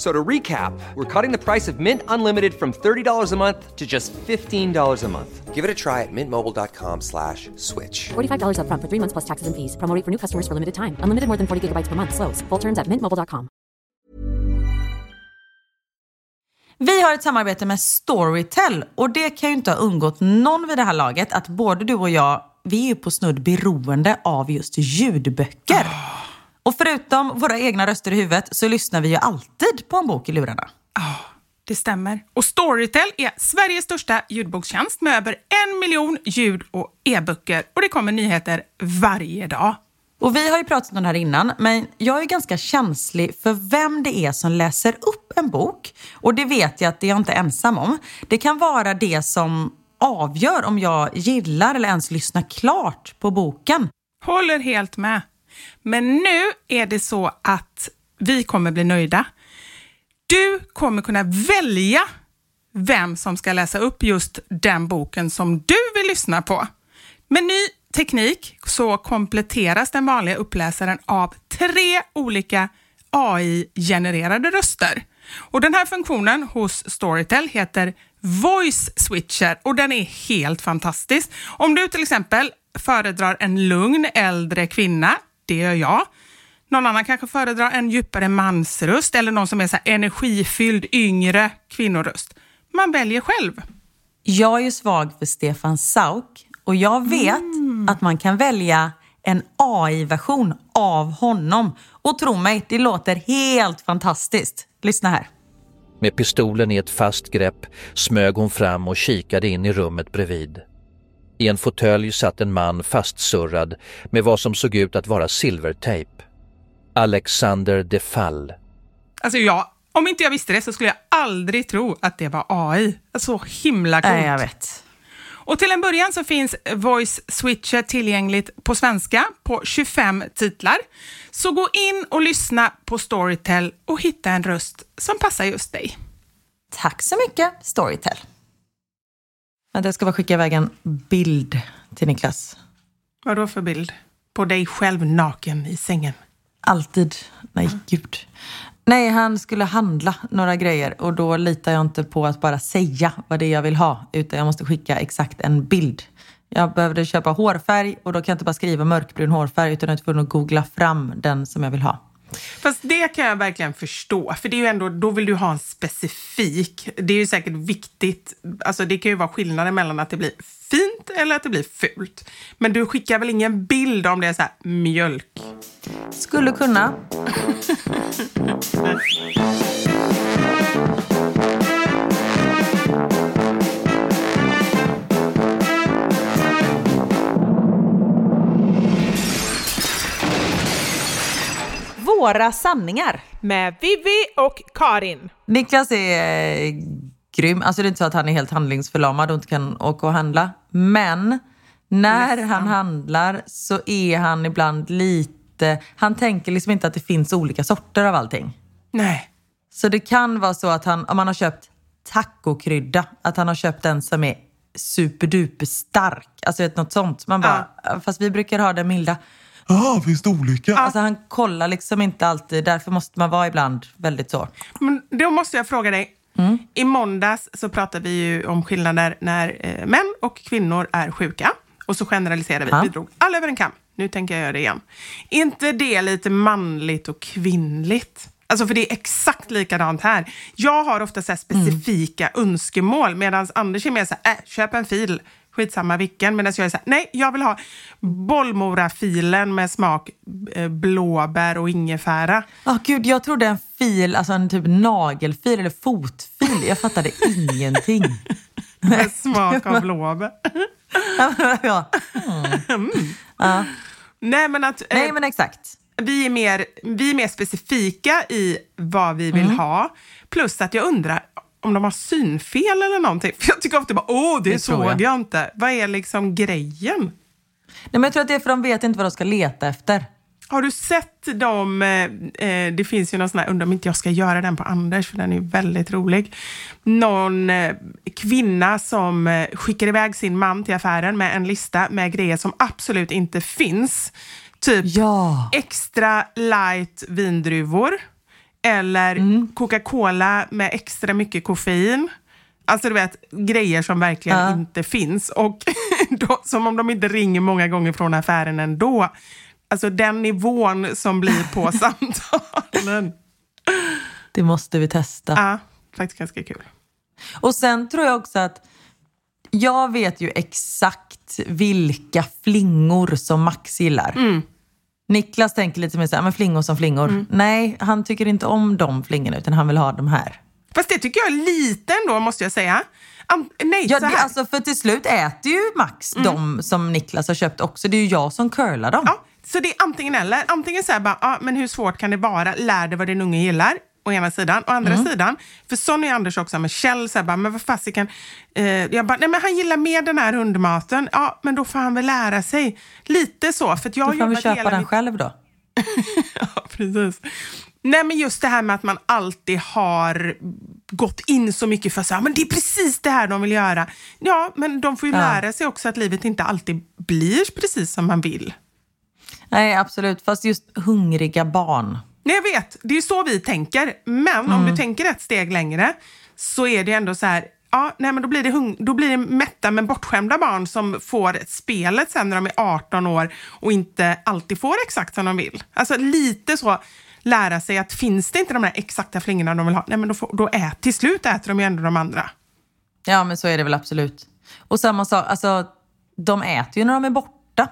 So to recap, we're cutting the price of Mint Unlimited from $30 a month to just $15 a month. Give it a try at mintmobile.com slash switch. $45 upfront for three months plus taxes and fees. Promo rate for new customers for limited time. Unlimited more than 40 gigabytes per month. Slows. Full terms at mintmobile.com. Vi har ett samarbete med Storytel och det kan ju inte ha undgått någon vid det här laget att både du och jag, vi är ju på snudd beroende av just ljudböcker. Och förutom våra egna röster i huvudet så lyssnar vi ju alltid på en bok i lurarna. Det stämmer. Och Storytel är Sveriges största ljudbokstjänst med över en miljon ljud och e-böcker. Och det kommer nyheter varje dag. Och vi har ju pratat om det här innan, men jag är ganska känslig för vem det är som läser upp en bok. Och det vet jag att det är jag inte ensam om. Det kan vara det som avgör om jag gillar eller ens lyssnar klart på boken. Håller helt med. Men nu är det så att vi kommer bli nöjda. Du kommer kunna välja vem som ska läsa upp just den boken som du vill lyssna på. Med ny teknik så kompletteras den vanliga uppläsaren av tre olika AI-genererade röster. Och Den här funktionen hos Storytel heter Voice Switcher och den är helt fantastisk. Om du till exempel föredrar en lugn äldre kvinna, det gör jag, någon annan kanske föredrar en djupare mansröst eller någon som är så här energifylld yngre kvinnoröst. Man väljer själv. Jag är ju svag för Stefan Sauk och jag vet att man kan välja en AI-version av honom. Och tro mig, det låter helt fantastiskt. Lyssna här. Med pistolen i ett fast grepp smög hon fram och kikade in i rummet bredvid. I en fåtölj satt en man fastsurrad med vad som såg ut att vara silvertejp. Alexander de Fall. Alltså jag, om inte jag visste det så skulle jag aldrig tro att det var AI. Så himla coolt. Nej, jag vet. Och till en början så finns Voice Switcher tillgängligt på svenska på 25 titlar. Så gå in och lyssna på Storytel och hitta en röst som passar just dig. Tack så mycket, Storytel. Vänta, jag ska bara skicka iväg en bild till Niklas. Vad då för bild? På dig själv naken i sängen? Alltid. Nej, gud. Nej, han skulle handla några grejer och då litar jag inte på att bara säga vad det är jag vill ha, utan jag måste skicka exakt en bild. Jag behövde köpa hårfärg och då kan jag inte bara skriva mörkbrun hårfärg utan jag är tvungen att googla fram den som jag vill ha. Fast det kan jag verkligen förstå, för det är ju ändå, då vill du ha en specifik. Det är ju säkert viktigt. Alltså det kan ju vara skillnaden mellan att det blir fint eller att det blir fult. Men du skickar väl ingen bild om det är så här mjölk? Skulle kunna. Våra sanningar. Med Vivi och Karin. Niklas är eh, grym. Alltså det är inte så att han är helt handlingsförlamad och inte kan åka och handla. Men när han handlar så är han ibland lite... Han tänker liksom inte att det finns olika sorter av allting. Nej. Så det kan vara så att han, om han har köpt tacokrydda, att han har köpt den som är superduper stark. Alltså vet, något sånt. Man bara, fast vi brukar ha den milda. Ah, finns det olika? Alltså han kollar liksom inte alltid, därför måste man vara ibland väldigt så. Men då måste jag fråga dig. I måndags så pratade vi ju om skillnader när eh, män och kvinnor är sjuka. Och så generaliserade vi. Ja. Vi drog alla över en kam. Nu tänker jag göra det igen. Inte det lite manligt och kvinnligt? Alltså för det är exakt likadant här. Jag har ofta så här specifika önskemål medan Anders är mer så här, äh, köp en fil, skitsamma vilken. Medan jag är så här, nej, jag vill ha bollmorafilen med smak eh, blåbär och ingefära. Åh gud, jag trodde en fil, alltså en typ nagelfil eller fotfil. Jag fattade ingenting. Med smak av blåbär. ja. Nej, men att... eh, Nej men exakt. vi, är mer, vi är mer specifika i vad vi Mm. vill ha. Plus att jag undrar om de har synfel eller någonting. För jag tycker ofta bara, åh, det, Det såg jag. jag. inte. Vad är liksom grejen? Nej, men jag tror att det är för de vet inte vad de ska leta efter. Har du sett dem, eh, eh, det finns ju någon sån här, undrar om inte jag ska göra den på Anders, för den är väldigt rolig. Någon eh, kvinna som eh, skickar iväg sin man till affären med en lista med grejer som absolut inte finns. Typ Ja. extra light vindruvor eller Mm. Coca-Cola med extra mycket koffein. Alltså du vet, grejer som verkligen Ja. inte finns. Och då, som om de inte ringer många gånger från affären ändå. Alltså den nivån som blir på samtalen. Det måste vi testa. Ja, faktiskt ganska kul. Och sen tror jag också att jag vet ju exakt vilka flingor som Max gillar. Mm. Niklas tänker lite mer så här, men flingor som flingor. Nej, han tycker inte om de flingorna utan han vill ha de här. Fast det tycker jag är lite ändå, måste jag säga. Am- nej, Ja, så det, här. alltså, för till slut äter ju Max de som Niklas har köpt också. Det är ju jag som curlar dem. Ja, så det är antingen eller. Antingen så här bara, ja, men hur svårt kan det vara? Lär dig vad din unge gillar. Å ena sidan. Å andra sidan, för sån är Anders också med Kjell. Så här, bara, men vad fasiken. Eh, jag bara, nej men han gillar mer den här hundmaten. Ja, men då får han väl lära sig. Lite så. För att jag Då får han väl köpa den mitt själv då. Ja, precis. Nej, men just det här med att man alltid har gått in så mycket för så här, men det är precis det här de vill göra. Ja, men de får ju Ja. lära sig också att livet inte alltid blir precis som man vill. Nej, absolut. Fast just hungriga barn. Nej, jag vet. Det är så vi tänker. Men om du tänker ett steg längre så är det ändå så här, ja, nej, men då blir, det hung- då blir det mätta men bortskämda barn som får spelet sen när de är 18 år och inte alltid får exakt som de vill. Alltså lite så lära sig att finns det inte de här exakta flingorna de vill ha, nej men då, får, då ät, till slut äter de ju ändå de andra. Ja, men så är det väl absolut. Och samma sak, alltså de äter ju när de är borta.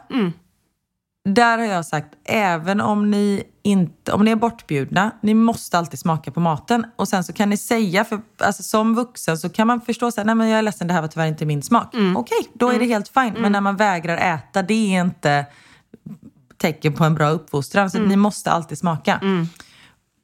Där har jag sagt, även om ni, inte, om ni är bortbjudna, ni måste alltid smaka på maten. Och sen så kan ni säga, för alltså, som vuxen så kan man förstå så här, nej men jag är ledsen, det här var tyvärr inte min smak. Okej, då är det helt fint. Men när man vägrar äta, det är inte tecken på en bra uppfostran. Så ni måste alltid smaka.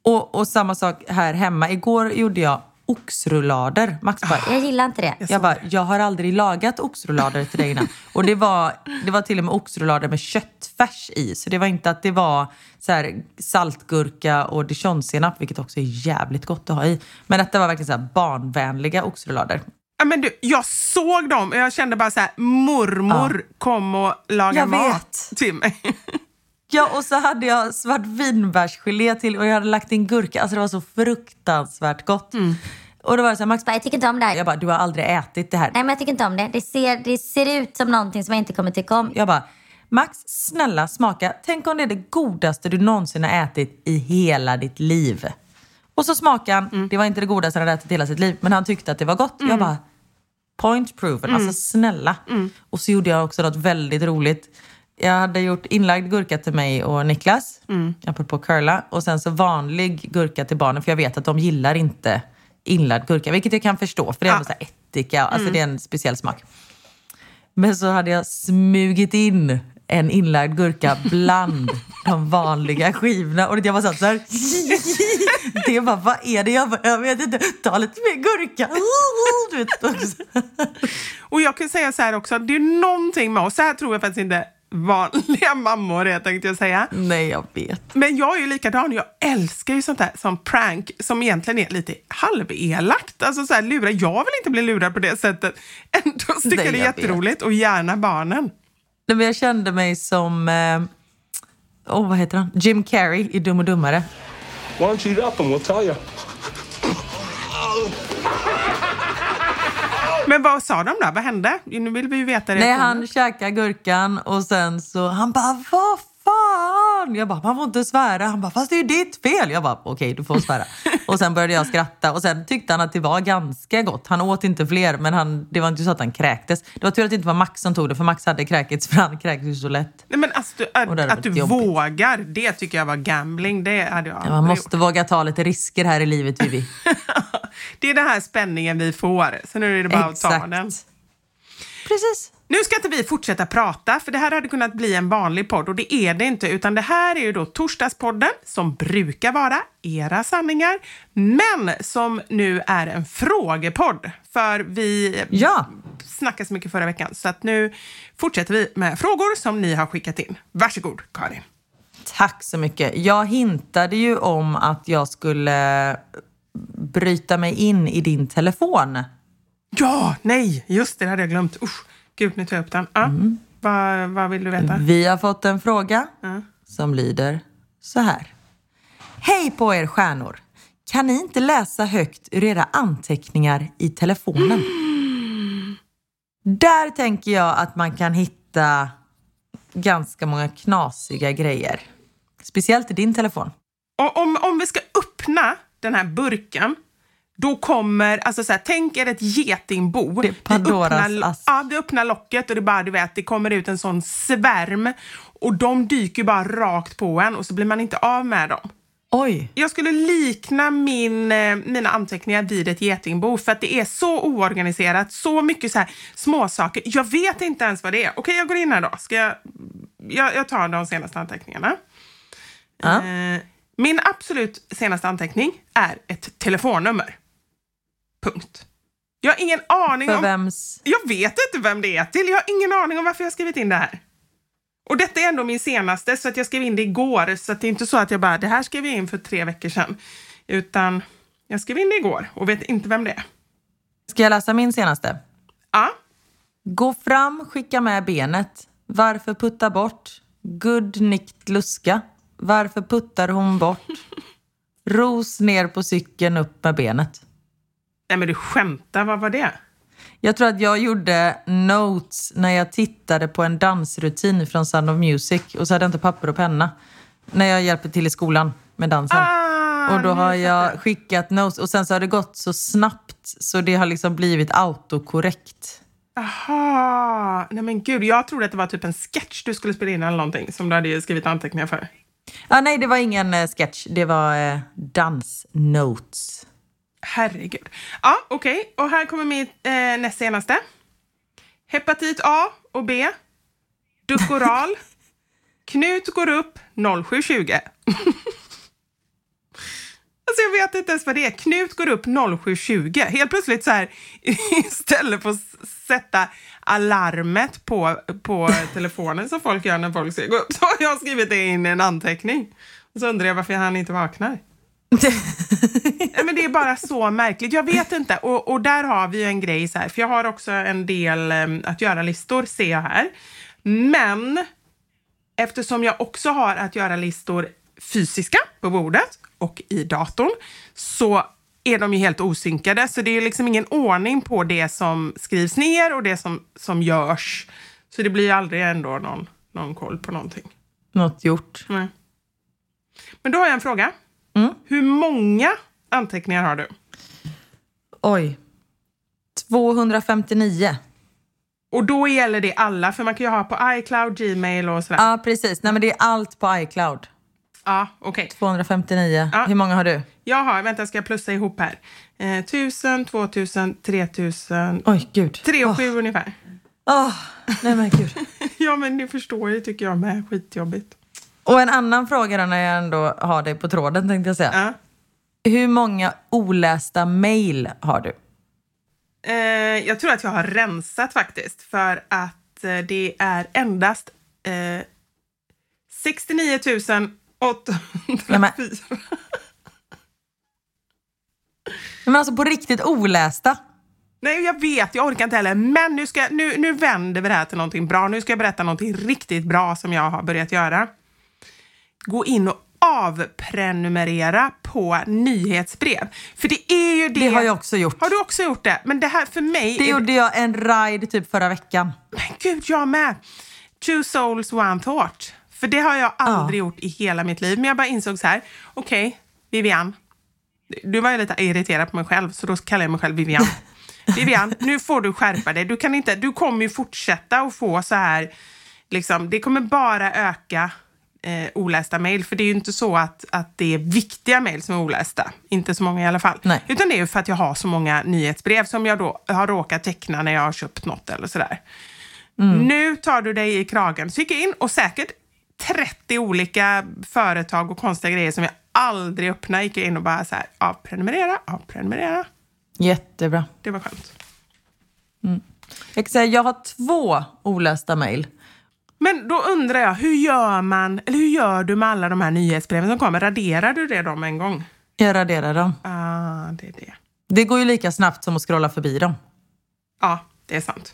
Och, och samma sak här hemma. Igår gjorde jag oxrullader. Max bara, Jag gillar inte det. jag bara, jag har aldrig lagat oxrullader till dig innan. Och det var, det var till och med oxrullader med köttfärs i. Så det var inte att det var så här saltgurka och dijonsenap, vilket också är jävligt gott att ha i. Men detta var verkligen så här barnvänliga oxrullader. Ja, men du, jag såg dem och jag kände bara så här, mormor kom och lagade mat till mig. Ja, och så hade jag svartvinbärsgelé till och jag hade lagt in gurka. Alltså det var så fruktansvärt gott. Och då var det så här, Max, Jag tycker inte om det här. jag bara, du har aldrig ätit det här. Nej, men jag tycker inte om det. Det ser, det ser ut som någonting som jag inte kommer tycka om. Jag bara, Max, snälla smaka. Tänk om det är det godaste du någonsin har ätit i hela ditt liv. Och så smakade han. Det var inte det godaste han hade ätit i hela sitt liv, men han tyckte att det var gott. Jag bara, point proven. Alltså snälla. Och så gjorde jag också något väldigt roligt. Jag hade gjort inlagd gurka till mig och Niklas, apropå curla. Och sen så vanlig gurka till barnen, för jag vet att de gillar inte inlagd gurka. Vilket jag kan förstå, för det är ändå så här ättika. Alltså det är en speciell smak. Men så hade jag smugit in en inlagd gurka bland de vanliga skivorna. Och jag var så här, det bara, vad är det? Jag, bara, jag vet inte, ta lite mer gurka. Du vet. Och jag kan säga så här också, det är någonting med oss, så här tror jag faktiskt inte vanliga mammor är tänkte jag säga. Nej, jag vet. Men jag är ju likadan, jag älskar ju sånt här som prank som egentligen är lite halvelakt. Alltså så här, lura. Jag vill inte bli lurad på det sättet. Ändå tycker Nej, jag det är jag vet. jätteroligt och gärna barnen. Nej, men Jag kände mig som, eh, oh, vad heter han? Jim Carrey i Dum och Dummare. Why don't you eat up and we'll tell you? Men vad sa de då? Vad hände? Nu vill vi ju veta det. Nej, han käkade gurkan och sen så, han bara, vad fan? Jag bara, man får inte svära. Han bara, fast det är ju ditt fel. Jag bara, okej du får svära. och sen började jag skratta och sen tyckte han att det var ganska gott. Han åt inte fler, men han, det var inte så att han kräktes. Det var tur att det inte var Max som tog det, för Max hade kräkits, för han kräktes ju så lätt. Nej, men alltså, du- att, att du jobbigt. vågar, det tycker jag var gambling. Det hade jag Ja, man gjort. måste våga ta lite risker här i livet, Vivi. Det är den här spänningen vi får. Så nu är det bara att ta Exakt. den. Precis. Nu ska inte vi fortsätta prata, för det här hade kunnat bli en vanlig podd och det är det inte, utan det här är ju då Torsdagspodden som brukar vara era sanningar, men som nu är en frågepodd. För vi Ja. snackade så mycket förra veckan, så att nu fortsätter vi med frågor som ni har skickat in. Varsågod, Karin. Tack så mycket. Jag hintade ju om att jag skulle bryta mig in i din telefon. Ja, nej, just det, det hade jag glömt. Usch, gud, nu tar jag upp den. Ja, vad, vad vill du veta? Vi har fått en fråga Ja. som lyder så här. Hej på er stjärnor! Kan ni inte läsa högt ur era anteckningar i telefonen? Där tänker jag att man kan hitta ganska många knasiga grejer. Speciellt i din telefon. Och om, om vi ska öppna den här burken, då kommer, alltså så här, tänk er ett getingbo. Det Pandoras vi öppnar, ask. Ja, vi öppnar locket och det bara, du vet, det kommer ut en sån svärm och de dyker bara rakt på en och så blir man inte av med dem. Oj! Jag skulle likna min, eh, mina anteckningar vid ett getingbo för att det är så oorganiserat, så mycket så här småsaker. Jag vet inte ens vad det är. Okej, jag går in här då. Ska jag, jag, jag tar de senaste anteckningarna. Ja. Eh, min absolut senaste anteckning är ett telefonnummer. Punkt. Jag har ingen aning För om... vems... Jag vet inte vem det är till. Jag har ingen aning om varför jag skrivit in det här. Och detta är ändå min senaste, så att jag skrev in det igår. Så att det är inte så att jag bara, det här skrev jag in för tre veckor sedan. Utan jag skrev in det igår och vet inte vem det är. Ska jag läsa min senaste? Ja, Gå fram, skicka med benet. Varför putta bort? Good nikt luska. Varför puttar hon bort? Ros ner på cykeln, upp med benet. Nej men du skämtar, vad var det? Jag tror att jag gjorde notes när jag tittade på en dansrutin från Sound of Music och så hade jag inte papper och penna när jag hjälper till i skolan med dansen. Ah, och då har jag skickat notes och sen så har det gått så snabbt så det har liksom blivit autokorrekt. Aha, nej men gud, jag trodde att det var typ en sketch du skulle spela in eller någonting som du hade skrivit anteckningar för. Ah, nej, det var ingen eh, sketch. Det var eh, dansnotes. Herregud. Ja, okej. Och här kommer mitt eh, näst senaste. Hepatit A och B. Dukoral. Knut går upp 0720. Alltså jag vet inte ens vad det är. Knut går upp 0720. Helt plötsligt så här istället för att sätta alarmet på, på telefonen som folk gör när folk ska gå upp så har jag skrivit det in i en anteckning. Och så undrar jag varför han inte vaknar. Men det är bara så märkligt. Jag vet inte. Och, och där har vi en grej så här, för jag har också en del um, att göra-listor, ser jag här. Men eftersom jag också har att göra-listor fysiska på bordet och i datorn så är de ju helt osynkade. Så det är liksom ingen ordning på det som skrivs ner och det som, som görs. Så det blir ju aldrig ändå någon, någon koll på någonting. Något gjort. Nej. Men då har jag en fråga. Mm. Hur många anteckningar har du? Oj. 259. Och då gäller det alla, för man kan ju ha på iCloud, Gmail och sådär. Ja, precis. Nej, men det är allt på iCloud. Ja, okej. 259. Ja. Hur många har du? Jag har, vänta ska jag plussa ihop här. Eh, 1000, 2000, 3000, Oj, gud. 3 och. 7 ungefär. Åh, nej men gud. Ja, men ni förstår ju tycker jag med. Skitjobbigt. Och en annan fråga då när jag ändå har dig på tråden tänkte jag säga. Ja. Hur många olästa mail har du? Eh, jag tror att jag har rensat faktiskt, för att eh, det är endast eh, 69 804. Men alltså på riktigt olästa? Nej, jag vet, jag orkar inte heller. Men nu, ska, nu, nu vänder vi det här till någonting bra. Nu ska jag berätta någonting riktigt bra som jag har börjat göra. Gå in och avprenumerera på nyhetsbrev. För det är ju det... Det har jag också gjort. Har du också gjort det? Men det här för mig... Det är gjorde jag en ride typ förra veckan. Men gud, jag med! Two souls, one thought. För det har jag aldrig gjort i hela mitt liv. Men jag bara insåg så här, okej, Vivian. Du var ju lite irriterad på mig själv, så då kallar jag mig själv Vivian. Vivian, nu får du skärpa dig. Du, kan inte, du kommer ju fortsätta att få så här, liksom, det kommer bara öka eh, olästa mejl. För det är ju inte så att, att det är viktiga mejl som är olästa. Inte så många i alla fall. Nej. Utan det är ju för att jag har så många nyhetsbrev som jag då har råkat teckna när jag har köpt något eller sådär. Nu tar du dig i kragen. Så gick jag in och säkert 30 olika företag och konstiga grejer som jag aldrig öppnar gick jag in och bara så här, avprenumerera, avprenumerera. Jättebra. Det var skönt. Jag kan säga jag har två olästa mail. Men då undrar jag, hur gör man, eller hur gör du med alla de här nyhetsbreven som kommer? Raderar du det dem en gång? Jag raderar dem. Ah, det är det. Det går ju lika snabbt som att scrolla förbi dem. Ja, det är sant.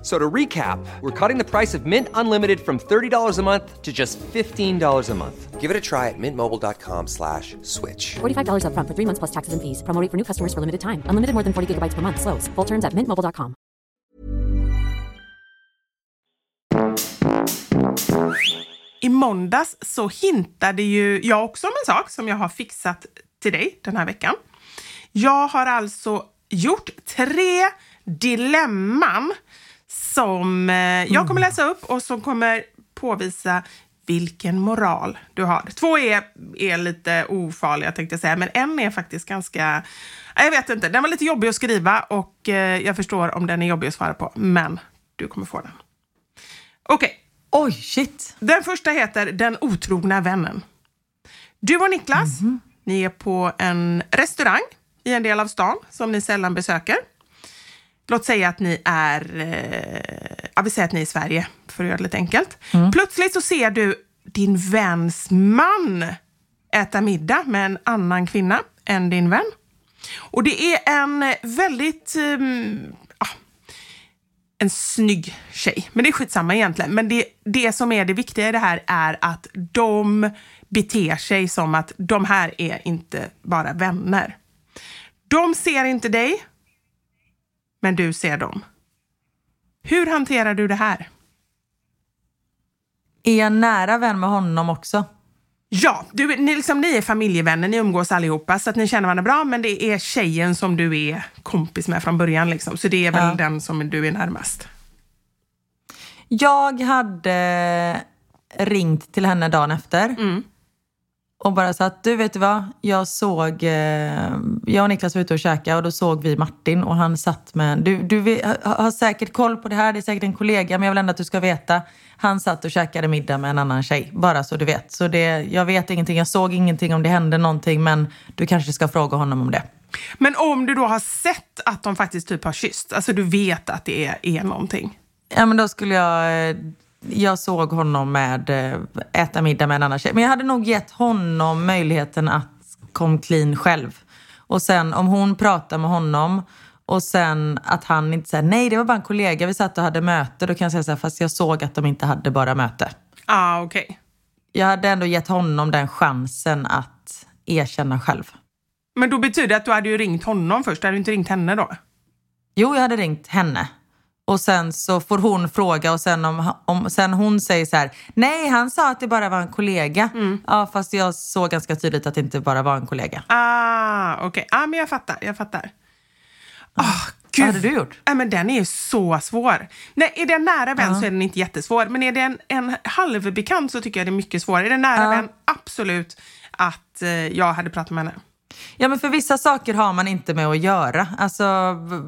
F- So to recap, we're cutting the price of Mint Unlimited from $30 a month to just $15 a month. Give it a try at mintmobile.com slash switch. $45 upfront for three months plus taxes and fees. Promo rate for new customers for limited time. Unlimited more than 40 gigabytes per month. Slows. Full terms at mintmobile.com. I måndags så hintade ju jag också om en sak som jag har fixat till dig den här veckan. Jag har alltså gjort tre dilemman som eh, jag kommer läsa upp och som kommer påvisa vilken moral du har. Två är, är lite ofarliga tänkte jag säga, men en är faktiskt ganska... Jag vet inte, den var lite jobbig att skriva och eh, jag förstår om den är jobbig att svara på, men du kommer få den. Okej, Oj, shit. den första heter Den otrogna vännen. Du och Niklas, ni är på en restaurang i en del av stan som ni sällan besöker. Låt säga att ni är, eh, ja, vi säger att ni är i Sverige för att göra det lite enkelt. Plötsligt så ser du din väns man äta middag med en annan kvinna än din vän. Och det är en väldigt ja, en snygg tjej. Men det är skitsamma egentligen. Men det, det som är det viktiga i det här är att de beter sig som att de här är inte bara vänner. De ser inte dig, men du ser dem. Hur hanterar du det här? Är jag nära vän med honom också? Ja, du, ni, liksom, ni är familjevänner, ni umgås allihopa så att ni känner varandra bra, men det är tjejen som du är kompis med från början. Liksom. Så det är väl Ja. den som du är närmast. Jag hade ringt till henne dagen efter. Och bara sagt, du vet vad? Jag såg, eh, jag och Niklas var ute och käkade och då såg vi Martin och han satt med, du, du har har säkert koll på det här, det är säkert en kollega, men jag vill ändå att du ska veta. Han satt och käkade middag med en annan tjej, bara så du vet. Så det, jag vet ingenting, jag såg ingenting om det hände någonting, men du kanske ska fråga honom om det. Men om du då har sett att de faktiskt typ har kysst, alltså du vet att det är, är någonting. Ja, men då skulle jag... Jag såg honom med eh, äta middag med en annan tjej. Men jag hade nog gett honom möjligheten att kom clean själv. Och sen om hon pratar med honom och sen att han inte säger nej, det var bara en kollega, vi satt och hade möte. Då kan jag säga så här, fast jag såg att de inte hade bara möte. Ah, okej. Jag hade ändå gett honom den chansen att erkänna själv. Men då betyder det att du hade ju ringt honom först, hade du inte ringt henne då? Jo, jag hade ringt henne. Och sen så får hon fråga och sen om, om sen hon säger så här, nej han sa att det bara var en kollega. Ja, fast jag såg ganska tydligt att det inte bara var en kollega. Ah, okej. Ah, men jag fattar, jag fattar. Ah, gud. Vad hade du gjort? Nej, men den är ju så svår. Nej, är det en nära vän så är den inte jättesvår. Men är det en, en halvbekant så tycker jag det är mycket svårare. Är det en nära Ja. vän, absolut att eh, jag hade pratat med henne. Ja, men för vissa saker har man inte med att göra. Alltså,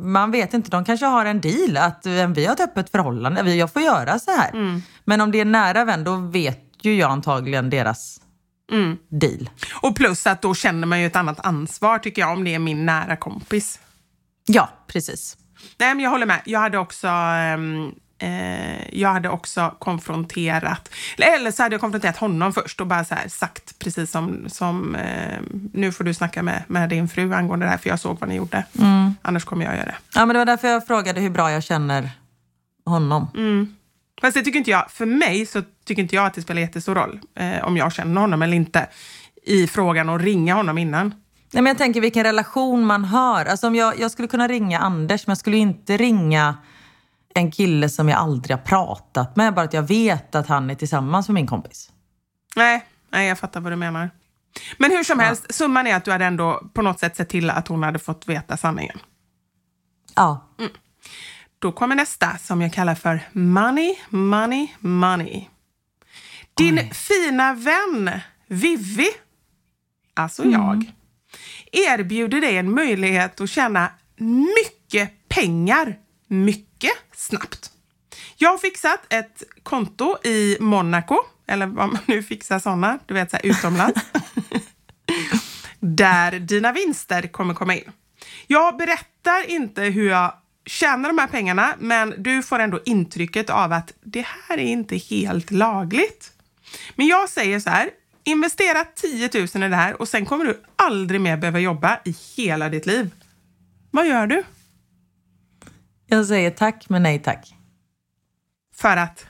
man vet inte, de kanske har en deal att eh, vi har ett öppet förhållande, jag får göra så här. Men om det är nära vän, då vet ju jag antagligen deras deal. Och plus att då känner man ju ett annat ansvar tycker jag om det är min nära kompis. Ja, precis. Nej, men jag håller med. Jag hade också, ehm, eh, jag hade också konfronterat, eller så hade jag konfronterat honom först och bara så här sagt precis som, som eh, nu får du snacka med, med din fru angående det här för jag såg vad ni gjorde. Annars kommer jag göra det. Ja, men det var därför jag frågade hur bra jag känner honom. Fast det tycker inte jag, för mig så tycker inte jag att det spelar jättestor roll eh, om jag känner honom eller inte i frågan att ringa honom innan. Nej, men jag tänker vilken relation man har. Alltså om jag, jag skulle kunna ringa Anders, men jag skulle inte ringa en kille som jag aldrig har pratat med. Bara att jag vet att han är tillsammans med min kompis. Nej, nej, jag fattar vad du menar. Men hur som helst, summan är att du hade ändå på något sätt sett till att hon hade fått veta sanningen. Ja. Då kommer nästa som jag kallar för money, money, money. Din fina vän Vivi, alltså jag, erbjuder dig en möjlighet att tjäna mycket pengar mycket snabbt. Jag har fixat ett konto i Monaco, eller vad man nu fixar sådana, du vet så här utomlands. där dina vinster kommer komma in. Jag berättar inte hur jag tjänar de här pengarna, men du får ändå intrycket av att det här är inte helt lagligt. Men jag säger så här, investera 10 000 i det här och sen kommer du aldrig mer behöva jobba i hela ditt liv. Vad gör du? Jag säger tack, men nej tack. För att?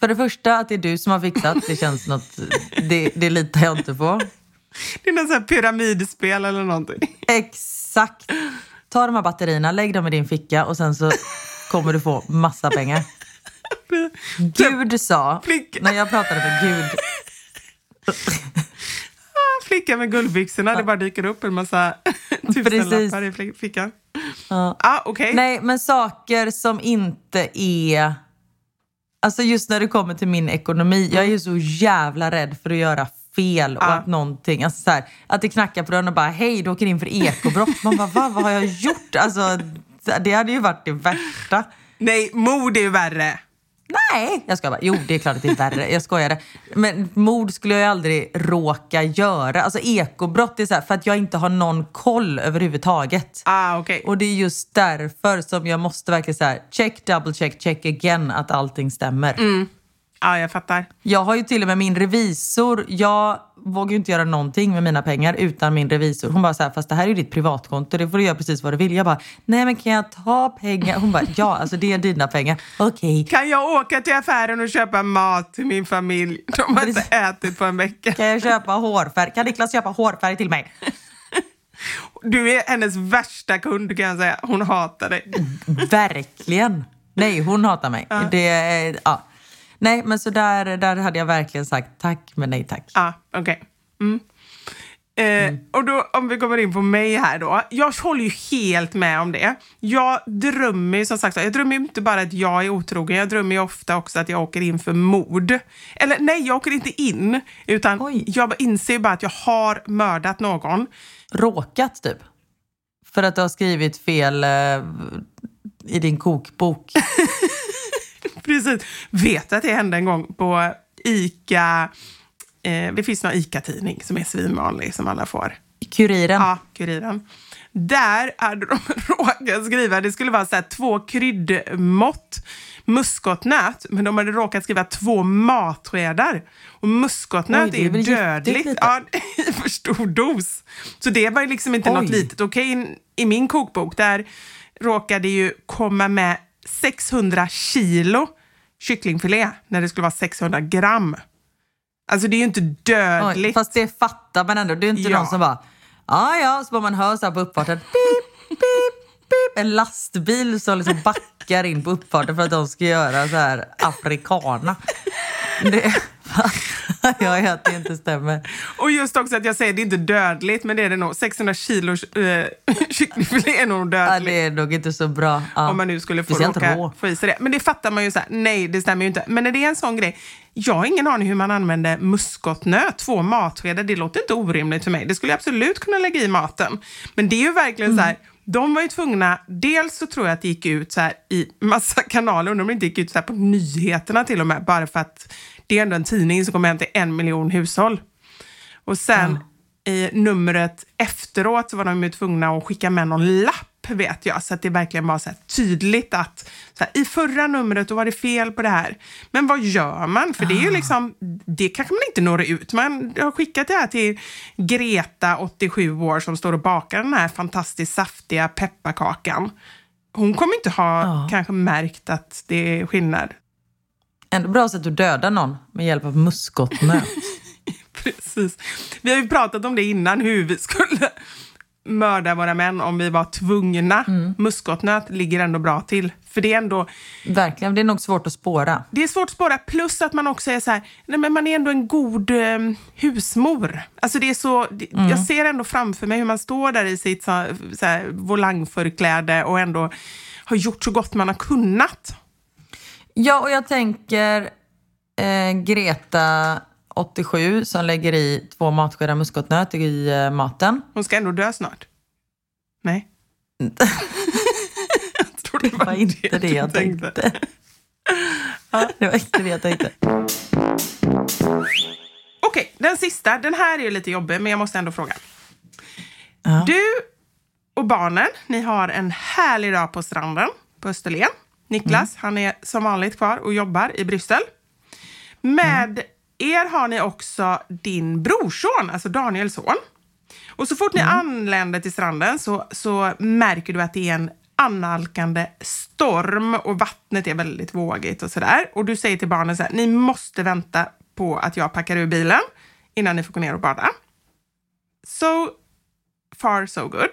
För det första, att det är du som har fixat. Det känns något... Det, det litar jag inte på. Det är något sånt här pyramidspel eller någonting. Exakt. Ta de här batterierna, lägg dem i din ficka och sen så kommer du få massa pengar. Gud sa, Flicka. när jag pratade med Gud, Flickan med guldbyxorna, det bara dyker upp en massa tusenlappar i fickan. Ja. Ah, okej. Nej, men saker som inte är... Alltså just när det kommer till min ekonomi, jag är ju så jävla rädd för att göra fel och Ja. att någonting, alltså så här, att det knackar på dörren och bara hej, du åker in för ekobrott. Man bara, Va, vad har jag gjort? Alltså, det hade ju varit det värsta. Nej, mord är ju värre. Nej, jag ska bara. Jo, det är klart att det är värre. Jag skojade. Men mord skulle jag ju aldrig råka göra. Alltså ekobrott är så här, för att jag inte har någon koll överhuvudtaget. Ah, okej. Och det är just därför som jag måste verkligen så här, check, double check, check again att allting stämmer. Ja, jag fattar. Jag har ju till och med min revisor, jag vågar ju inte göra någonting med mina pengar utan min revisor. Hon bara så här, fast det här är ju ditt privatkonto, det får du göra precis vad du vill. Jag bara, nej men kan jag ta pengar? Hon bara, ja alltså det är dina pengar. Okej. Kan jag åka till affären och köpa mat till min familj? De har inte ätit på en vecka. Kan jag köpa hårfärg? Kan Niklas köpa hårfärg till mig? Du är hennes värsta kund kan jag säga. Hon hatar dig. Verkligen. Nej, hon hatar mig. Det, är- ja. Nej, men så där, där hade jag verkligen sagt tack, men nej tack. Ja, okej. Mm. Eh, Och då, om vi kommer in på mig här då. Jag håller ju helt med om det. Jag drömmer ju som sagt, jag drömmer inte bara att jag är otrogen, jag drömmer ju ofta också att jag åker in för mord. Eller nej, jag åker inte in, utan Oj. jag inser ju bara att jag har mördat någon. Råkat typ. För att du har skrivit fel eh, i din kokbok. Precis. Vet att det hände en gång på ICA. Eh, det finns någon ICA-tidning som är svinvanlig som alla får. Kuriren. Ja, Kuriren. Där hade de råkat skriva, det skulle vara så här, två kryddmått muskotnöt, men de hade råkat skriva två matskedar. Och muskotnöt Oj, är är, dödligt. Ja, i för stor dos. Så det var ju liksom inte något Oj. litet. Okej, i min kokbok, där råkade ju komma med 600 kilo kycklingfilé när det skulle vara 600 gram. Alltså det är ju inte Oj, dödligt. fast det fattar man ändå. Det är inte Ja. någon som bara, ja ja, så bara man hör så här på uppfarten, pip, pip, pip. En lastbil som liksom backar in på uppfarten för att de ska göra så här afrikana. Det jag är att det inte stämmer. Och just också att jag säger det är inte dödligt, men det är det nog. 600 kilo äh, kycklingfilé är nog Ja, dödligt. det är nog inte så bra. Ja. Om man nu skulle få råka rå. få i sig det. Men det fattar man ju så här, nej det stämmer ju inte. Men när det är en sån grej, jag har ingen aning hur man använder muskotnöt, två matskedar, det låter inte orimligt för mig. Det skulle jag absolut kunna lägga i maten. Men det är ju verkligen så här, de var ju tvungna, dels så tror jag att det gick ut så här i massa kanaler, undrar om det inte gick ut så här på nyheterna till och med, bara för att det är ändå en tidning som kommer hem till en miljon hushåll. Och sen i numret efteråt så var de ju tvungna att skicka med någon lapp vet jag, så att det verkligen var så tydligt att så här, i förra numret då var det fel på det här. Men vad gör man? För det är ju liksom, det kanske man inte når ut. Man har skickat det här till Greta, 87 år, som står och bakar den här fantastiskt saftiga pepparkakan. Hon kommer inte ha Ja. kanske märkt att det är skillnad. Ändå bra sätt att döda någon med hjälp av muskotnöt. Precis. Vi har ju pratat om det innan, hur vi skulle mörda våra män om vi var tvungna. Muskotnöt ligger ändå bra till. För det är ändå, Verkligen, det är nog svårt att spåra. det är svårt att spåra, plus att man också är så här, nej men man är ändå en god eh, husmor. Alltså det är så, det, Jag ser ändå framför mig hur man står där i sitt så, så här, volangförkläde och ändå har gjort så gott man har kunnat. Ja, och jag tänker eh, Greta, 87, som lägger i två matskedar muskotnöt i eh, maten. Hon ska ändå dö snart. Nej. jag tror Det var inte det jag du tänkte. Det var inte det jag tänkte. Okej, den sista. Den här är lite jobbig, men jag måste ändå fråga. Ja. Du och barnen, ni har en härlig dag på stranden på Österlen. Niklas, han är som vanligt kvar och jobbar i Bryssel. Med er har ni också din brorson, alltså Daniels son. Och så fort ni anländer till stranden så, så märker du att det är en annalkande storm och vattnet är väldigt vågigt och sådär. Och du säger till barnen så här, ni måste vänta på att jag packar ur bilen innan ni får gå ner och bada. So far so good.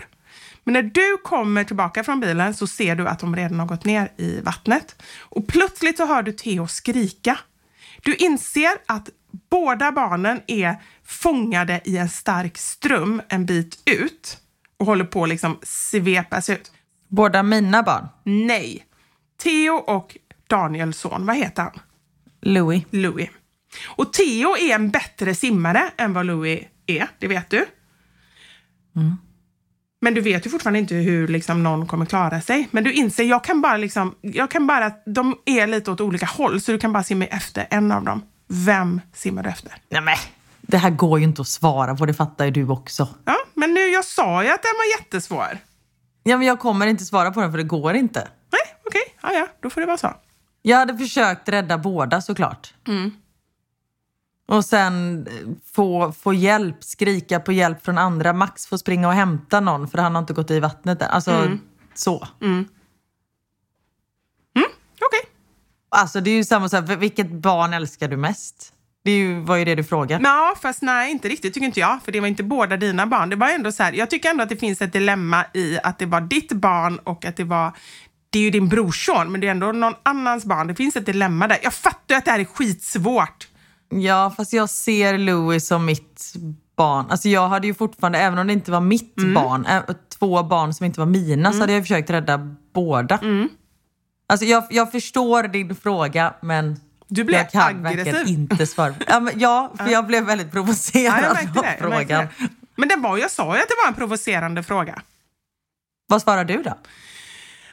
Men när du kommer tillbaka från bilen så ser du att de redan har gått ner i vattnet. Och plötsligt så hör du Theo skrika. Du inser att båda barnen är fångade i en stark ström en bit ut och håller på att liksom svepas ut. Båda mina barn, Nej. Theo och Daniels son, vad heter han? Louis. Louis. Och Theo är en bättre simmare än vad Louis är, det vet du. Men du vet ju fortfarande inte hur liksom, någon kommer klara sig. Men du inser, jag kan bara liksom, jag kan bara, de är lite åt olika håll, så du kan bara simma efter en av dem. Vem simmar du efter? Nej, men, det här går ju inte att svara på, det fattar ju du också. Ja, men nu, jag sa ju att den var jättesvår. Ja, men jag kommer inte svara på den för det går inte. Nej, okej, ja, ja, då får det vara så. Jag hade försökt rädda båda såklart. Och sen få, få hjälp, skrika på hjälp från andra. Max får springa och hämta någon för han har inte gått i vattnet än. Alltså så. Okej. Alltså det är ju samma sak, vilket barn älskar du mest? Det ju, var ju det du frågade. Ja, fast nej, inte riktigt tycker inte jag. För det var inte båda dina barn. Det var ändå så här, jag tycker ändå att det finns ett dilemma i att det var ditt barn och att det var det är ju din brorson, men det är ändå någon annans barn. Det finns ett dilemma där. Jag fattar att det här är skitsvårt. Ja, fast jag ser Louis som mitt barn. Alltså jag hade ju fortfarande, även om det inte var mitt barn, ä- två barn som inte var mina, så hade jag försökt rädda båda. Alltså jag, jag förstår din fråga, men Du blev jag kan aggressiv. verkligen inte svara. Ja, men, ja för jag blev väldigt Ja, provocerad märkte av frågan. Men det var, jag sa ju att det var en provocerande fråga. Vad svarar du då?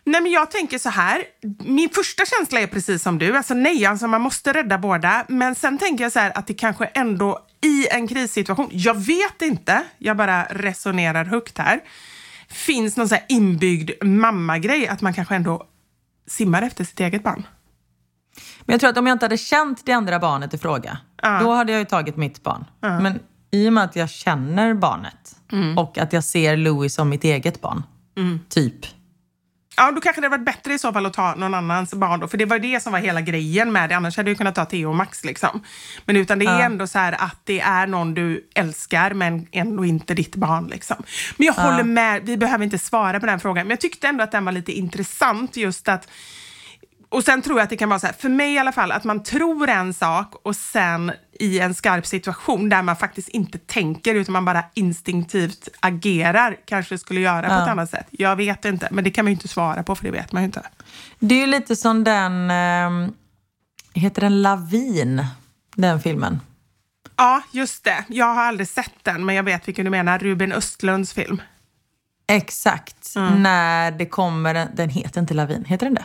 Nej, men jag tänker så här. Min första känsla är precis som du. Alltså nej, alltså man måste rädda båda. Men sen tänker jag så här att det kanske ändå i en krissituation, jag vet inte, jag bara resonerar högt här, finns någon så här inbyggd mammagrej att man kanske ändå simmar efter sitt eget barn. Men jag tror att om jag inte hade känt det andra barnet i fråga, Ja. då hade jag ju tagit mitt barn. Men i och med att jag känner barnet Mm. och att jag ser Louis som mitt eget barn, typ. Ja, då kanske det hade varit bättre i så fall att ta någon annans barn då, för det var det som var hela grejen med det. Annars hade jag kunnat ta Theo och Max liksom. Men utan det är ändå så här att det är någon du älskar men ändå inte ditt barn liksom. Men jag håller med, vi behöver inte svara på den frågan, men jag tyckte ändå att den var lite intressant just att och sen tror jag att det kan vara så här, för mig i alla fall, att man tror en sak och sen i en skarp situation där man faktiskt inte tänker utan man bara instinktivt agerar, kanske skulle göra på ett annat sätt. Jag vet inte, men det kan man ju inte svara på för det vet man ju inte. Det är ju lite som den, eh, heter den Lavin, den filmen? Ja, just det. Jag har aldrig sett den, men jag vet vilken du menar. Ruben Östlunds film. Exakt. Mm. När det kommer en, den heter inte Lavin, heter den det?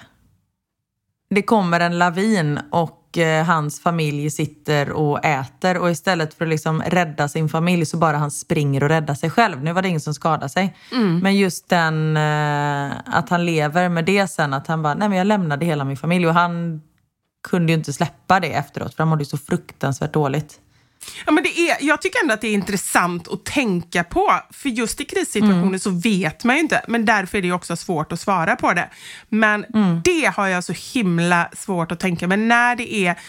Det kommer en lavin och eh, hans familj sitter och äter och istället för att liksom rädda sin familj så bara han springer och räddar sig själv. Nu var det ingen som skadade sig. Mm. Men just den, eh, att han lever med det sen, att han bara, nej men jag lämnade hela min familj och han kunde ju inte släppa det efteråt för han mådde ju så fruktansvärt dåligt. Ja, men det är, jag tycker ändå att det är intressant att tänka på, för just i krissituationer så vet man ju inte, men därför är det också svårt att svara på det. Men det har jag så himla svårt att tänka, men när det är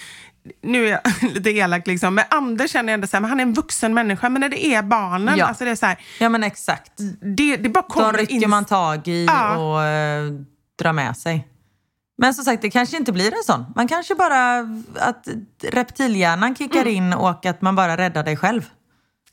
nu är jag lite elak liksom, men Anders känner jag ändå så här, men han är en vuxen människa, men när det är barnen, Ja. alltså det är så här, Ja men exakt. det, det bara kommer De rycker in- man tag i Ja. och eh, drar med sig. Men som sagt, det kanske inte blir en sån. Man kanske bara, att reptilhjärnan kickar Mm. in och att man bara räddar dig själv.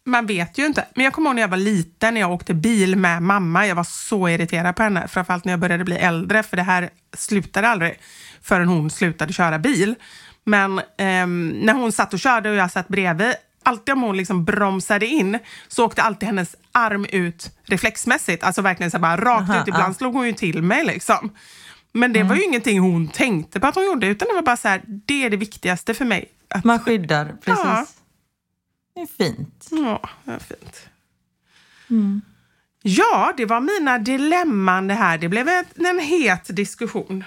Man vet ju inte. Men jag kommer ihåg när jag var liten, när jag åkte bil med mamma. Jag var så irriterad på henne, framförallt när jag började bli äldre, för det här slutade aldrig förrän hon slutade köra bil. Men ehm, när hon satt och körde och jag satt bredvid, alltid om hon liksom bromsade in så åkte alltid hennes arm ut reflexmässigt. Alltså verkligen så bara rakt Aha, ut. Ibland ja. slog hon ju till mig liksom. Men det var ju ingenting hon tänkte på att hon gjorde, utan det var bara så här, det är det viktigaste för mig. Att, Man skyddar, precis. Ja. Det är fint. Ja, det var fint. Ja, det var mina dilemman det här. Det blev ett, en het diskussion.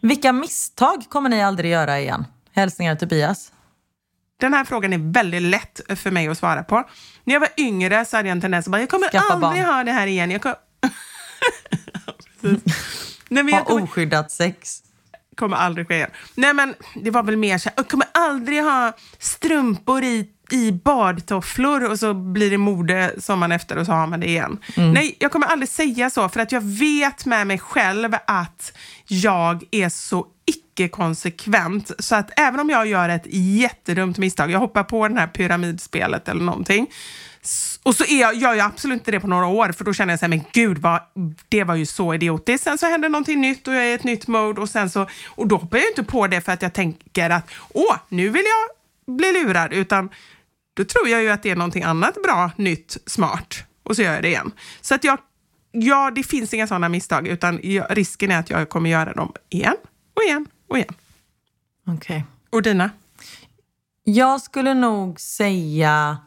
Vilka misstag kommer ni aldrig göra igen? Hälsningar Tobias. Den här frågan är väldigt lätt för mig att svara på. När jag var yngre så hade jag en tendens att bara, jag kommer Skaffa aldrig barn. ha det här igen. Jag kommer... Nej, men jag Ha kommer, oskyddat sex. kommer aldrig ske igen. Nej, men det var väl mer så här, jag kommer aldrig ha strumpor i, i badtofflor och så blir det mode sommaren efter och så har man det igen. Nej, jag kommer aldrig säga så för att jag vet med mig själv att jag är så icke-konsekvent. Så att även om jag gör ett jättedumt misstag, jag hoppar på det här pyramidspelet eller någonting, och så är jag, gör jag absolut inte det på några år, för då känner jag så här, men gud, vad, det var ju så idiotiskt. Sen så händer någonting nytt och jag är i ett nytt mode och sen så, och då hoppar jag inte på det för att jag tänker att, åh, nu vill jag bli lurad, utan då tror jag ju att det är någonting annat bra, nytt, smart. Och så gör jag det igen. Så att jag, ja, det finns inga sådana misstag, utan jag, risken är att jag kommer göra dem igen och igen och igen. Okej. Och dina? Jag skulle nog säga,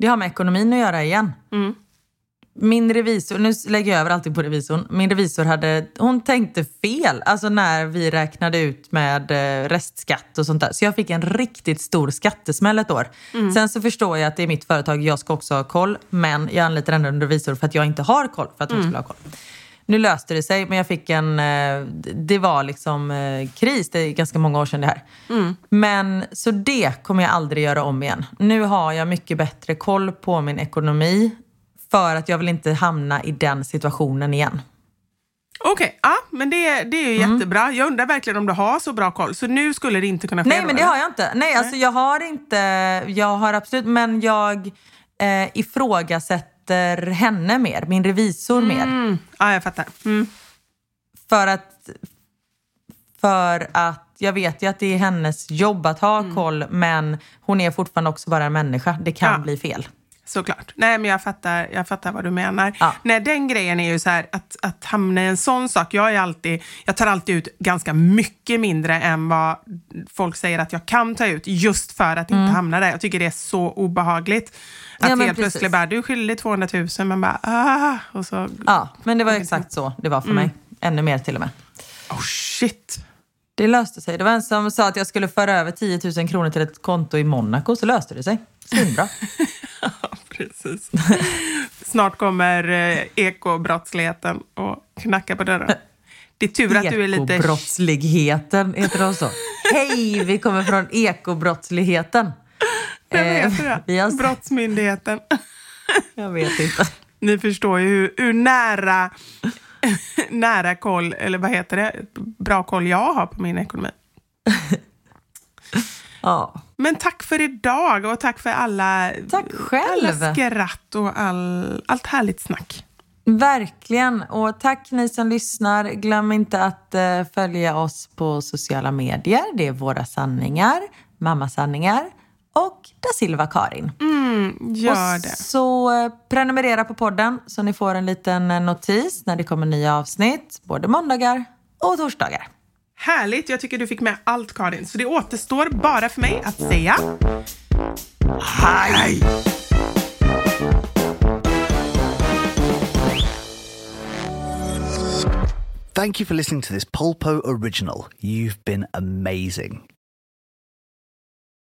det har med ekonomin att göra igen. Min revisor, nu lägger jag över allting på revisorn. Min revisor hade, hon tänkte fel, alltså när vi räknade ut med eh, restskatt och sånt där. Så jag fick en riktigt stor skattesmäll ett år. Sen så förstår jag att det är mitt företag, jag ska också ha koll. Men jag anlitar ändå en revisor för att jag inte har koll, för att hon skulle ha koll. Nu löste det sig, men jag fick en... eh, Det var liksom eh, kris. Det är ganska många år sedan det här. Men så det kommer jag aldrig göra om igen. Nu har jag mycket bättre koll på min ekonomi för att jag vill inte hamna i den situationen igen. Okej, ja, men det, det är ju jättebra. Jag undrar verkligen om du har så bra koll. Så nu skulle det inte kunna ske? Nej, men det eller? har jag inte. Nej, alltså jag har inte... Jag har absolut... Men jag eh, ifrågasätter henne mer, min revisor mer. Mm. Ja, jag fattar. Mm. För att, för att jag vet ju att det är hennes jobb att ha koll, men hon är fortfarande också bara en människa. Det kan Ja. bli fel. Såklart. Nej, men jag fattar, jag fattar vad du menar. Ja. Nej, den grejen är ju så här att, att hamna i en sån sak. Jag, är alltid, jag tar alltid ut ganska mycket mindre än vad folk säger att jag kan ta ut just för att inte hamna där. Jag tycker det är så obehagligt. Att Mm. Ja, helt precis. plötsligt bara, du är skyldig 200 000, man bara, ah, och så, Ja, men det var exakt så det var för mig. Ännu mer till och med. oh shit. Det löste sig. Det var en som sa att jag skulle föra över 10 000 kronor till ett konto i Monaco, så löste det sig. Svinbra. Ja, precis. Snart kommer eh, ekobrottsligheten och knackar på dörren. Det är tur att du är lite... Ekobrottsligheten, heter de så? Hej, vi kommer från ekobrottsligheten. Eh, vet det. vi har- Brottsmyndigheten. Jag vet inte. Ni förstår ju hur, hur nära, nära koll, eller vad heter det, bra koll jag har på min ekonomi. Ja. Men tack för idag och tack för alla, Tack själv. alla skratt och all, allt härligt snack. Verkligen. Och tack ni som lyssnar. Glöm inte att eh, följa oss på sociala medier. Det är Våra sanningar, Mammasanningar och Da Silva Karin. Gör och det. så eh, prenumerera på podden så ni får en liten eh, notis när det kommer nya avsnitt. Både måndagar och torsdagar. Härligt, jag tycker du fick med allt Karin. Så det återstår bara för mig att säga hej! Thank you for listening to this Polpo original. You've been amazing.